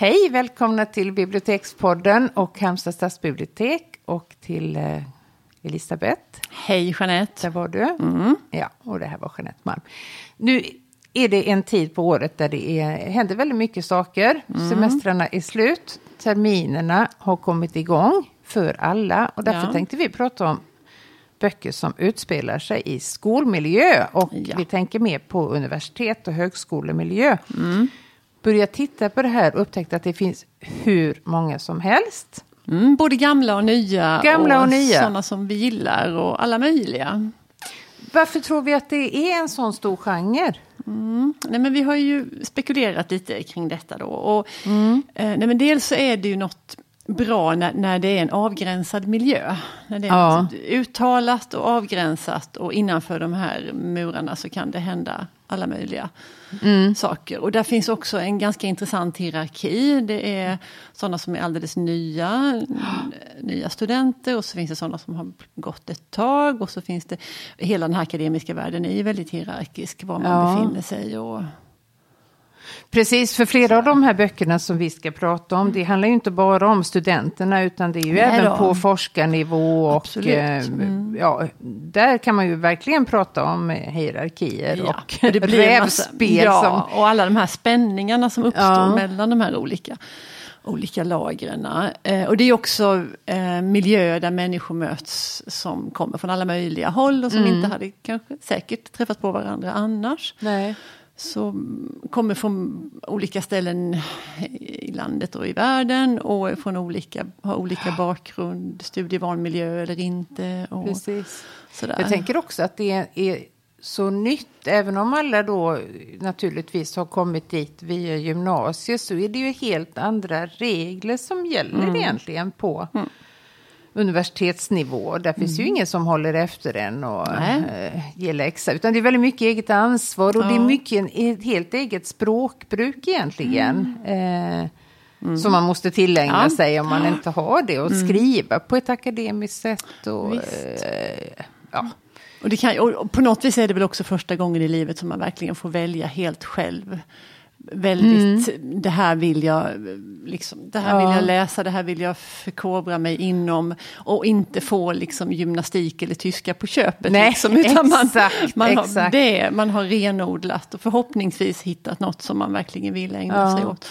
Hej, välkomna till Bibliotekspodden och Halmstad stadsbibliotek och till eh, Elisabeth. Hej Jeanette. Där var du. Mm. Ja, och det här var Jeanette Malm. Nu är det en tid på året där det är, händer väldigt mycket saker. Mm. Semestrarna är slut, terminerna har kommit igång för alla och därför ja. tänkte vi prata om böcker som utspelar sig i skolmiljö och ja. vi tänker mer på universitet och högskolemiljö. Mm. Börja titta på det här och upptäckte att det finns hur många som helst. Mm, både gamla och nya. Gamla och, och nya. sådana som vi gillar och alla möjliga. Varför tror vi att det är en sån stor genre? Mm. Nej, men vi har ju spekulerat lite kring detta då. Och, mm. eh, nej, men dels så är det ju något bra när, när det är en avgränsad miljö. När det är ja. uttalat och avgränsat och innanför de här murarna så kan det hända alla möjliga mm. saker. Och där finns också en ganska intressant hierarki. Det är sådana som är alldeles nya, nya studenter och så finns det sådana som har gått ett tag och så finns det, hela den här akademiska världen är ju väldigt hierarkisk, var man ja. befinner sig och Precis, för flera av de här böckerna som vi ska prata om, det handlar ju inte bara om studenterna, utan det är ju Nej även då. på forskarnivå. Och, eh, mm. ja, där kan man ju verkligen prata om hierarkier ja, och rävspel. Ja, som, och alla de här spänningarna som uppstår ja. mellan de här olika olika lagren. Eh, och det är också eh, miljöer där människor möts som kommer från alla möjliga håll och som mm. inte hade kanske säkert träffat på varandra annars. Nej som kommer från olika ställen i landet och i världen och från olika, har olika bakgrund, studievan miljö eller inte. Och Precis. Sådär. Jag tänker också att det är så nytt, även om alla då naturligtvis har kommit dit via gymnasiet så är det ju helt andra regler som gäller mm. egentligen på mm universitetsnivå. Där finns mm. ju ingen som håller efter en och äh, ger läxa. Utan det är väldigt mycket eget ansvar och ja. det är mycket ett helt eget språkbruk egentligen. Mm. Eh, mm. Som man måste tillägna ja. sig om man inte har det. Och mm. skriva på ett akademiskt sätt. Och, eh, ja. Och, det kan, och på något vis är det väl också första gången i livet som man verkligen får välja helt själv väldigt, mm. det här vill jag liksom, det här ja. vill jag läsa, det här vill jag förkovra mig inom och inte få liksom gymnastik eller tyska på köpet. Nej, liksom, utan man, exakt, man, exakt. Har det, man har renodlat och förhoppningsvis hittat något som man verkligen vill ägna ja. sig åt.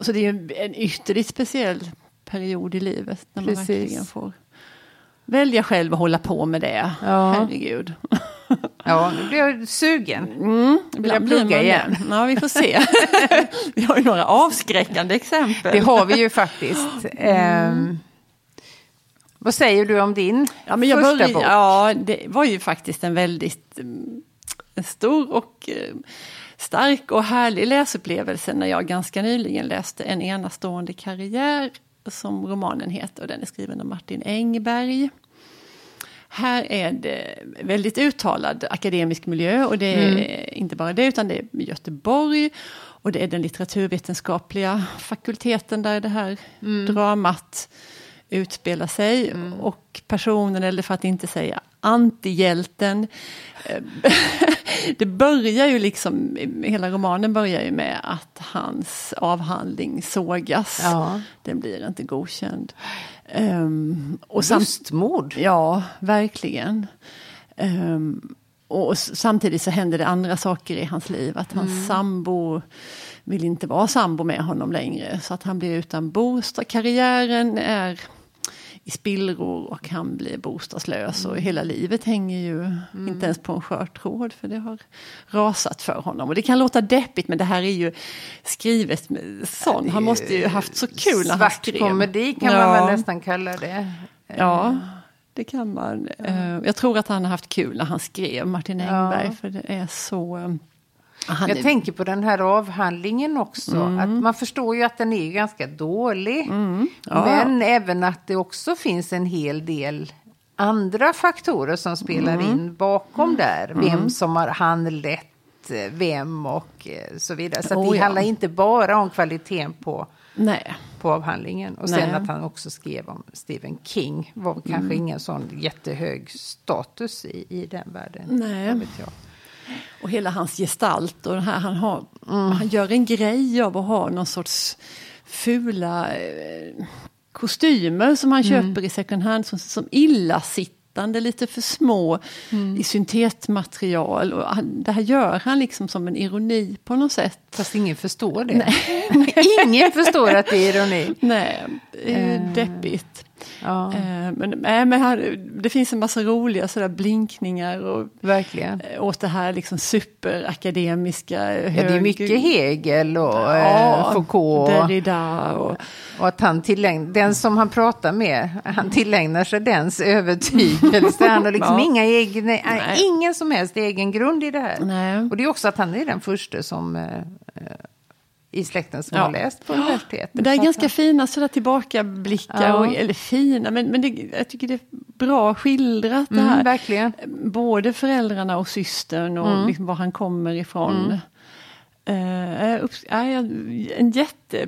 Så det är en ytterligt speciell period i livet när man Precis. verkligen får välja själv och hålla på med det. Ja. Herregud. Ja, nu blir jag sugen. Mm, vill jag plugga igen? Ja, vi får se. vi har ju några avskräckande exempel. Det har vi ju faktiskt. Mm. Eh, vad säger du om din ja, men jag första bok? Ja, det var ju faktiskt en väldigt en mm, stor och eh, stark och härlig läsupplevelse när jag ganska nyligen läste En enastående karriär som romanen heter och den är skriven av Martin Engberg. Här är det väldigt uttalad akademisk miljö och det är mm. inte bara det utan det är Göteborg och det är den litteraturvetenskapliga fakulteten där det här mm. dramat utspelar sig. Mm. Och personen, eller för att inte säga antihjälten, eh, det börjar ju liksom, hela romanen börjar ju med att hans avhandling sågas. Ja. Den blir inte godkänd. Um, och Lustmord. Ja, verkligen. Um, och samtidigt så händer det andra saker i hans liv. Att hans mm. sambo vill inte vara sambo med honom längre. Så att han blir utan bostad. Karriären är i spillror och han blir bostadslös. Och hela livet hänger ju mm. inte ens på en skör tråd för det har rasat för honom. Och det kan låta deppigt men det här är ju skrivet med sån. Han måste ju haft så kul när han skrev. Komedi kan ja. man väl nästan kalla det. Ja, det kan man. Mm. Jag tror att han har haft kul när han skrev Martin Engberg ja. för det är så jag är... tänker på den här avhandlingen också. Mm. Att man förstår ju att den är ganska dålig. Mm. Ja. Men även att det också finns en hel del andra faktorer som spelar mm. in bakom där. Vem mm. som har handlett vem och eh, så vidare. Så oh, det ja. handlar inte bara om kvaliteten på, Nej. på avhandlingen. Och sen Nej. att han också skrev om Stephen King var kanske mm. ingen sån jättehög status i, i den världen. Nej. Och hela hans gestalt och här, han, har, mm. han gör en grej av att ha någon sorts fula eh, kostymer som han köper i second hand som, som illasittande, lite för små i syntetmaterial. Och han, det här gör han liksom som en ironi på något sätt. Fast ingen förstår det. ingen förstår att det är ironi. Nej, det är Eh. deppigt. Ja, Eh, Men, nej, men här, det finns en massa roliga sådär blinkningar och, verkligen. eh, åt det här liksom superakademiska. Ja, det är mycket Hegel och eh, Ja, Foucault. Derrida och... Och att han tillägnar, den som han pratar med, han tillägnar sig dens övertygelse. Han har liksom Ja. inga egna, Nej. ingen som helst egen grund i det här. Nej. Och det är också att han är den första som eh, eh, i släkten som Ja. har läst på universitet. Men det är ganska fina sådär tillbakablickar, Ja. och, eller fina, men, men det, jag tycker det är bra skildrat det här. Mm, verkligen. Både föräldrarna och systern och Mm. liksom var han kommer ifrån. Eh, upp, ja, ja, en jätte...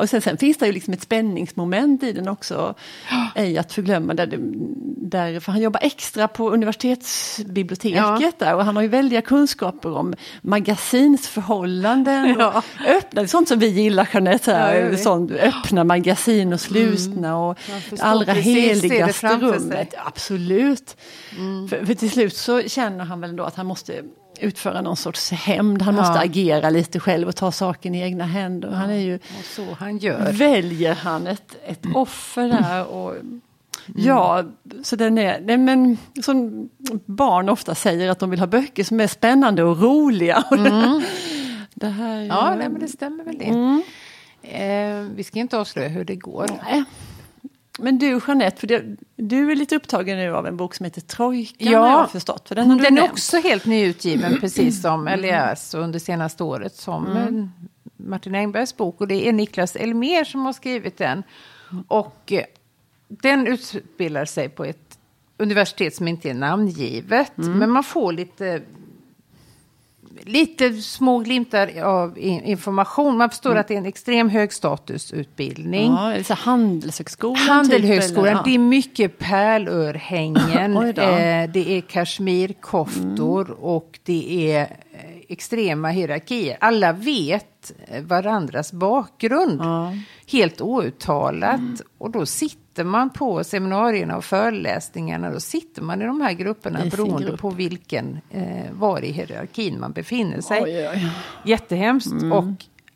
Och sen, sen finns det ju liksom ett spänningsmoment i den också. Ej att förglömma. Där, där, för han jobbar extra på universitetsbiblioteket där och han har ju väldiga kunskaper om magasinsförhållanden. Ja. Och öppna, sånt som vi gillar Jeanette, Ja, här, vi. sånt, öppna magasin och slutna och Man det allra det heligaste rummet. Absolut. För, för till slut så känner han väl då att han måste utföra någon sorts hämnd. Han Ja. måste agera lite själv och ta saken i egna händer. Han är ju, Och så han gör. väljer han ett, ett offer där. Och, Ja, så den är, nej men som barn ofta säger att de vill ha böcker som är spännande och roliga. Och det, här, Ja, nej, men det stämmer väl det. Mm. Eh, vi ska inte avslöja hur det går. Nej. Men du Jeanette, för det, du är lite upptagen nu av en bok som heter Trojkan Ja. har jag förstått. För den har Den är också helt nyutgiven, precis som Elias under senaste året, som Mm. eh, Martin Engbergs bok. Och det är Niklas Elmer som har skrivit den. Och eh, den utspelar sig på ett universitet som inte är namngivet. Mm. Men man får lite lite små glimtar av information. Man förstår att det är en extrem högstatusutbildning. Ja, är det så här Handelshögskolan? Handelshögskolan, typ, det är mycket pärlörhängen, eh, det är kashmirkoftor och det är eh, extrema hierarkier. Alla vet eh, varandras bakgrund, Ja. helt outtalat. Och då sitter man på seminarierna och föreläsningarna, då sitter man i de här grupperna beroende grupp. på vilken, eh, var i hierarkin man befinner sig. Oj, oj. Jättehemskt Mm. och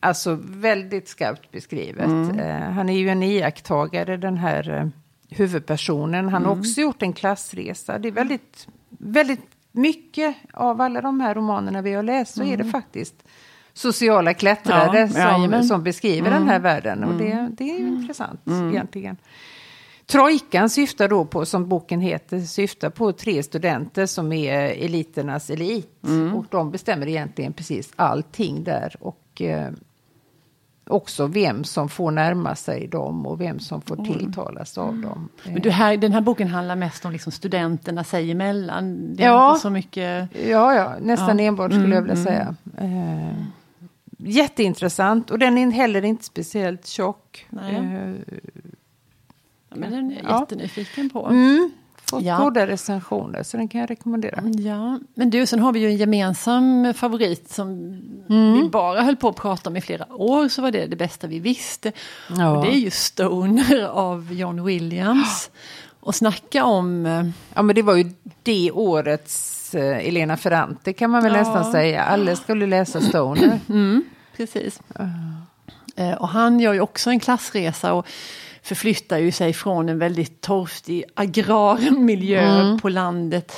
alltså väldigt skarpt beskrivet. Eh, han är ju en iakttagare den här eh, huvudpersonen. Han Mm. har också gjort en klassresa. Det är väldigt, väldigt mycket av alla de här romanerna vi har läst så är det faktiskt sociala klättrare Mm. Ja, som. Mm. som beskriver den här världen. Och det, det är ju intressant egentligen. Trojkan syftar då på, som boken heter, syftar på tre studenter som är eliternas elit. Mm. Och de bestämmer egentligen precis allting där. Och eh, också vem som får närma sig dem och vem som får tilltalas av dem. Men du, här, den här boken handlar mest om liksom studenterna sig emellan. Det är Ja. inte så mycket... Ja, ja, nästan Ja. enbart skulle jag Mm, vilja säga. Eh, jätteintressant och den är heller inte speciellt tjock. Nej. Eh, Ja, men den är jag Ja. jättenyfiken på. mm, fått Ja. goda recensioner så den kan jag rekommendera. Ja, men du, sen har vi ju en gemensam favorit som Mm. vi bara höll på att prata om i flera år, så var det det bästa vi visste. Ja. Och det är ju Stoner av John Williams. Och snacka om... eh, Ja, men det var ju det årets eh, Elena Ferrante kan man väl Ja. nästan säga. Alla skulle läsa Stoner. Mm, precis. Eh, Och han gör ju också en klassresa och förflyttar ju sig från en väldigt torftig agrarmiljö på landet.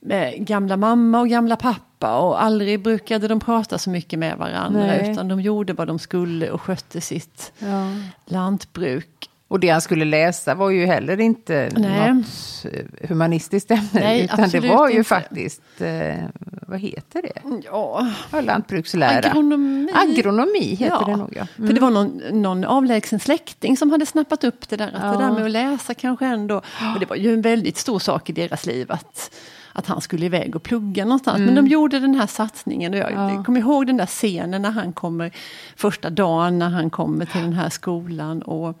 Med gamla mamma och gamla pappa och aldrig brukade de prata så mycket med varandra Nej. utan de gjorde vad de skulle och skötte sitt Ja. lantbruk. Och det han skulle läsa var ju heller inte Nej. något eh, humanistiskt ämne. Nej, utan det var ju inte. faktiskt, eh, vad heter det? Ja, lantbrukslära. agronomi. Agronomi heter Ja, det nog ja. För det var någon, någon avlägsen släkting som hade snappat upp det där. Att Ja. det där med att läsa kanske ändå. Och det var ju en väldigt stor sak i deras liv att, att han skulle iväg och plugga någonstans. Men de gjorde den här satsningen. Och jag Mm. Ja. kommer ihåg den där scenen när han kommer, första dagen när han kommer till den här skolan. Och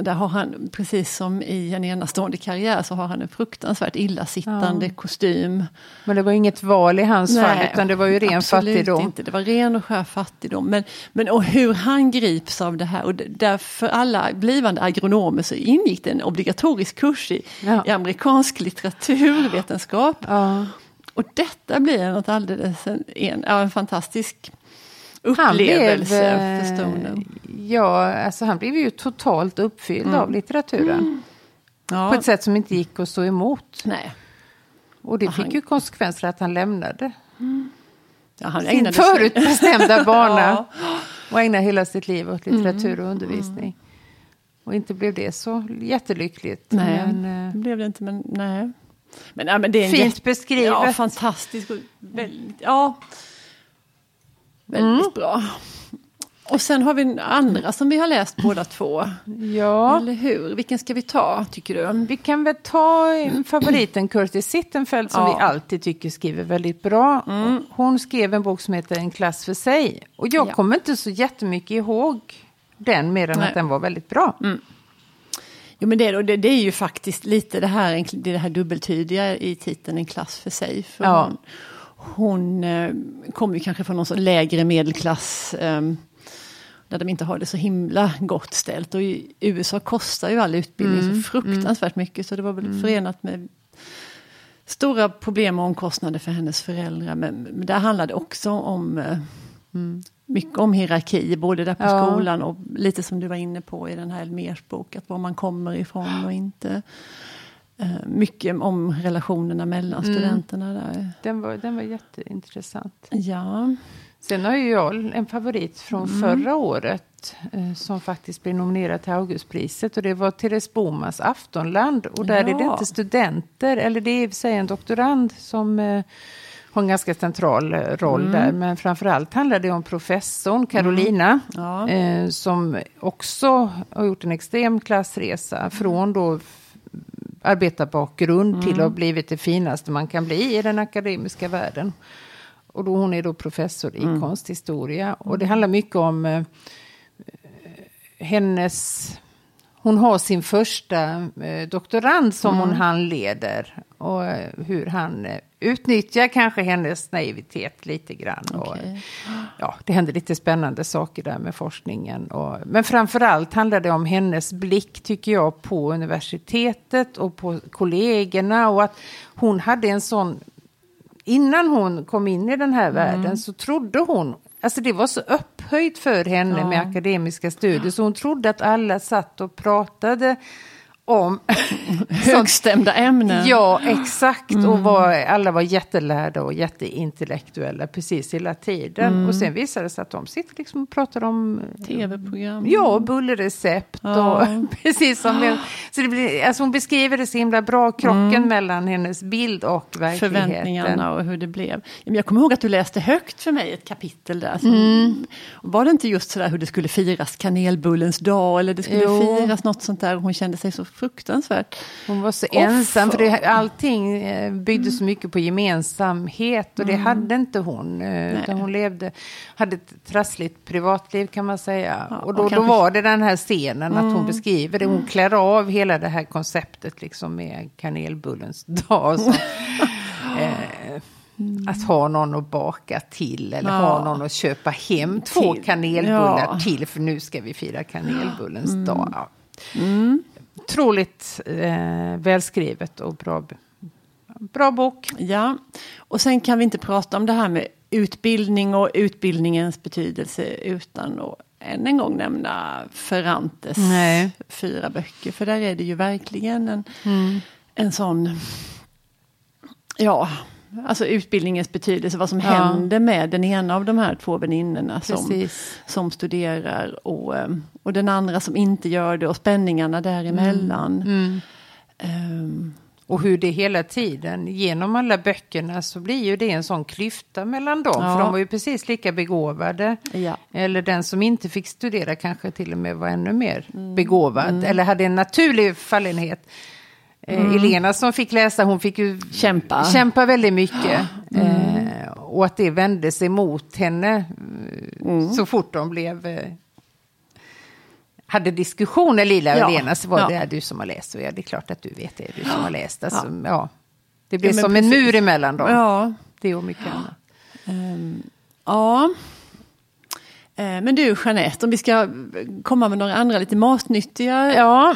där har han, precis som i en enastående karriär, så har han en fruktansvärt illasittande Ja. kostym. Men det var inget val i hans fall, Nej, utan det var ju ren absolut fattigdom. Inte. Det var ren och skär fattigdom. Men, men och hur han grips av det här. Och där för alla blivande agronomer så ingick det en obligatorisk kurs i, Ja. i amerikansk litteraturvetenskap. Ja. Och detta blir något alldeles en, en, en fantastisk Han blev, upplevelse eh, för Stoner. ja, alltså han blev ju totalt uppfylld av litteraturen. Ja, På ett sätt som inte gick att stå emot. nej. Och det Och fick han- ju konsekvenser att han lämnade Ja, han sin förutbestämda bana. Ja. Och ägnade hela sitt liv åt litteratur och undervisning. Och inte blev det så jättelyckligt. Nej, Men, eh, det blev det inte, men nej. Men, ja, men det är fint jätte- beskrivet. Ja, fantastiskt. Väldigt, ja, väldigt Mm. bra. Och sen har vi andra som vi har läst båda två. ja. Eller hur? Vilken ska vi ta, tycker du? Vi kan väl ta favoriten Curtis Sittenfeld som Ja. vi alltid tycker skriver väldigt bra. Hon skrev en bok som heter En klass för sig. Och jag Ja. kommer inte så jättemycket ihåg den mer än Nej. att den var väldigt bra. Jo, men det, det, det är ju faktiskt lite det här, det här dubbeltydiga i titeln En klass för sig. För Ja. Hon, hon eh, kommer ju kanske från någon lägre medelklass. Eh, där de inte har det så himla gott ställt. Och i USA kostar ju all utbildning Mm, så fruktansvärt mycket. Så det var väl förenat med stora problem och omkostnader för hennes föräldrar. Men, där handlade det också om eh, mycket om hierarki, både där på Ja. skolan och lite som du var inne på i den här Elmers bok, att var man kommer ifrån och inte. Eh, mycket om relationerna mellan studenterna där. Den var, den var jätteintressant. Ja, Sen har ju jag en favorit från Mm. förra året eh, som faktiskt blev nominerad till Augustpriset och det var Therese Bomas Aftonland. Och där är det Ja. inte studenter, eller det är i och för sig en doktorand som eh, har en ganska central roll Mm. där. Men framförallt handlar det om professorn Carolina ja. eh, som också har gjort en extrem klassresa från då arbetarbakgrund till att ha blivit det finaste man kan bli i den akademiska världen. Och då hon är då professor i konsthistoria. Och det handlar mycket om eh, hennes... Hon har sin första eh, doktorand som hon handleder. Och eh, hur han eh, utnyttjar kanske hennes naivitet lite grann. Och, Okej. ja, det händer lite spännande saker där med forskningen. Och, men framförallt handlar det om hennes blick, tycker jag, på universitetet och på kollegorna. Och att hon hade en sån... Innan hon kom in i den här Mm. världen så trodde hon... Alltså det var så upphöjt för henne Ja. med akademiska studier. Så hon trodde att alla satt och pratade om Högstämda ämnen. Ja, exakt. Mm. Och var, alla var jättelärda och jätteintellektuella precis hela tiden. Mm. Och sen visade det sig att de sitter liksom och pratar om Tv-program. Ja, bullerrecept Ja. och precis som det, så det blir, alltså hon beskriver det så himla bra, krocken mellan hennes bild och verkligheten. Mm. Förväntningarna och hur det blev. Jag kommer ihåg att du läste högt för mig ett kapitel där. Som, Mm. Var det inte just sådär hur det skulle firas kanelbullens dag eller det skulle Jo. firas något sånt där och hon kände sig så fruktansvärt. Hon var så Offer. ensam, för det, allting eh, byggde så mycket på gemensamhet och det hade inte hon. eh, Utan hon levde, hade ett trassligt privatliv kan man säga. Ja, och då, och då var det den här scenen att hon beskriver det. Hon klär av hela det här konceptet liksom med kanelbullens dag. Så, eh, Att ha någon att baka till eller Ja. ha någon att köpa hem två Till. kanelbullar Ja. till för nu ska vi fira kanelbullens dag. Ja. Otroligt eh, välskrivet och bra, bra bok. Ja, och sen kan vi inte prata om det här med utbildning och utbildningens betydelse utan att än en gång nämna Ferrantes Nej. fyra böcker. För där är det ju verkligen en, en sån, ja, alltså utbildningens betydelse, vad som Ja. händer med den ena av de här två väninnorna som, som studerar och, eh, och den andra som inte gör det och spänningarna däremellan. Mm. Ehm, Och hur det hela tiden, genom alla böckerna så blir ju det en sån klyfta mellan dem. Ja. För de var ju precis lika begåvade. ja. Eller den som inte fick studera kanske till och med var ännu mer begåvad. Eller hade en naturlig fallenhet. Eh, Elena som fick läsa, hon fick ju Kämpa. kämpa väldigt mycket. Eh, och att det vände sig mot henne eh, så fort de blev... Hade diskussioner Lila Ja, och Lena så var ja. det du som har läst. Och ja, det är klart att du vet det, du som har läst. Alltså, Ja. ja. Det blev som en precis. mur emellan dem. Ja. Det och mycket annat. Ehm, ja. Eh, Men du Jeanette, om vi ska komma med några andra lite matnyttiga Ja,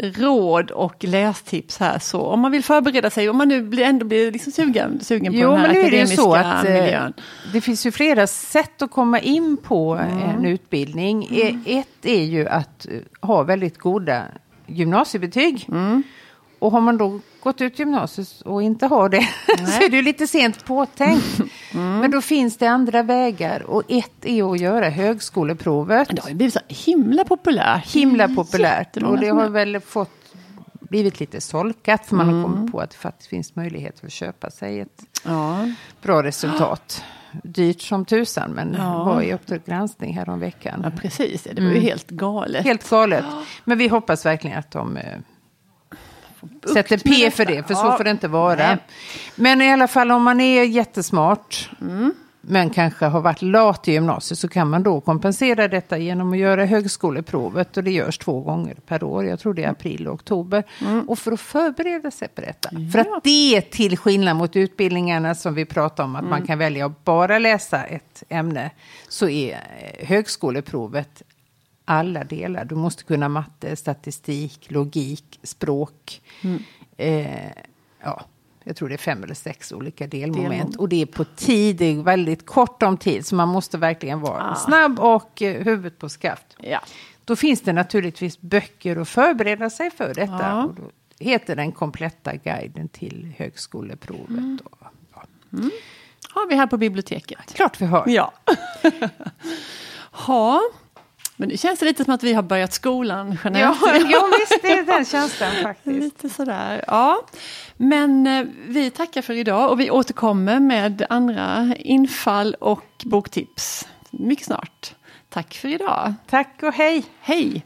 råd och lästips här. Så om man vill förbereda sig, om man nu blir, ändå blir liksom sugen, sugen på jo den här men är det akademiska så att eh, miljön. det finns ju flera sätt att komma in på en utbildning. E- Ett är ju att eh, ha väldigt goda gymnasiebetyg. Och har man då gått ut gymnasiet och inte har det så är det ju lite sent påtänkt. Men då finns det andra vägar och ett är att göra högskoleprovet. Det har ju blivit så himla populärt. Himla populärt och det har väl fått blivit lite solkat för man har kommit på att det faktiskt finns möjlighet att köpa sig ett Ja. bra resultat. Dyrt som tusan men Ja. var i Uppdrag granskning häromveckan. ja, precis. Det var ju helt galet. Mm. Helt galet. Men vi hoppas verkligen att de eh, sätter P för det, för så Ja. får det inte vara. Nej. Men i alla fall om man är jättesmart, Mm. men kanske har varit lat i gymnasiet, så kan man då kompensera detta genom att göra högskoleprovet. Och det görs två gånger per år, jag tror det är april och oktober. Och för att förbereda sig på detta. För Mm. Ja. att det är till skillnad mot utbildningarna som vi pratar om, att Mm. man kan välja att bara läsa ett ämne, så är eh, högskoleprovet alla delar. Du måste kunna matte, statistik, logik, språk. Mm. Eh, ja, jag tror det är fem eller sex olika delmoment. Delmoment. Och det är på tid, det är väldigt kort om tid. Så man måste verkligen vara Ah. snabb och eh, huvudet på skaft. Ja. Då finns det naturligtvis böcker att förbereda sig för detta. Ja. Och då heter den kompletta guiden till högskoleprovet. Mm. Och, ja. Har vi här på biblioteket. Klart vi har. Ja. ha. Men det känns lite som att vi har börjat skolan, Jeanette. Ja, ja, visst det är den känslan faktiskt. Lite sådär, ja. Men eh, vi tackar för idag och vi återkommer med andra infall och boktips mycket snart. Tack för idag. Tack och hej. Hej!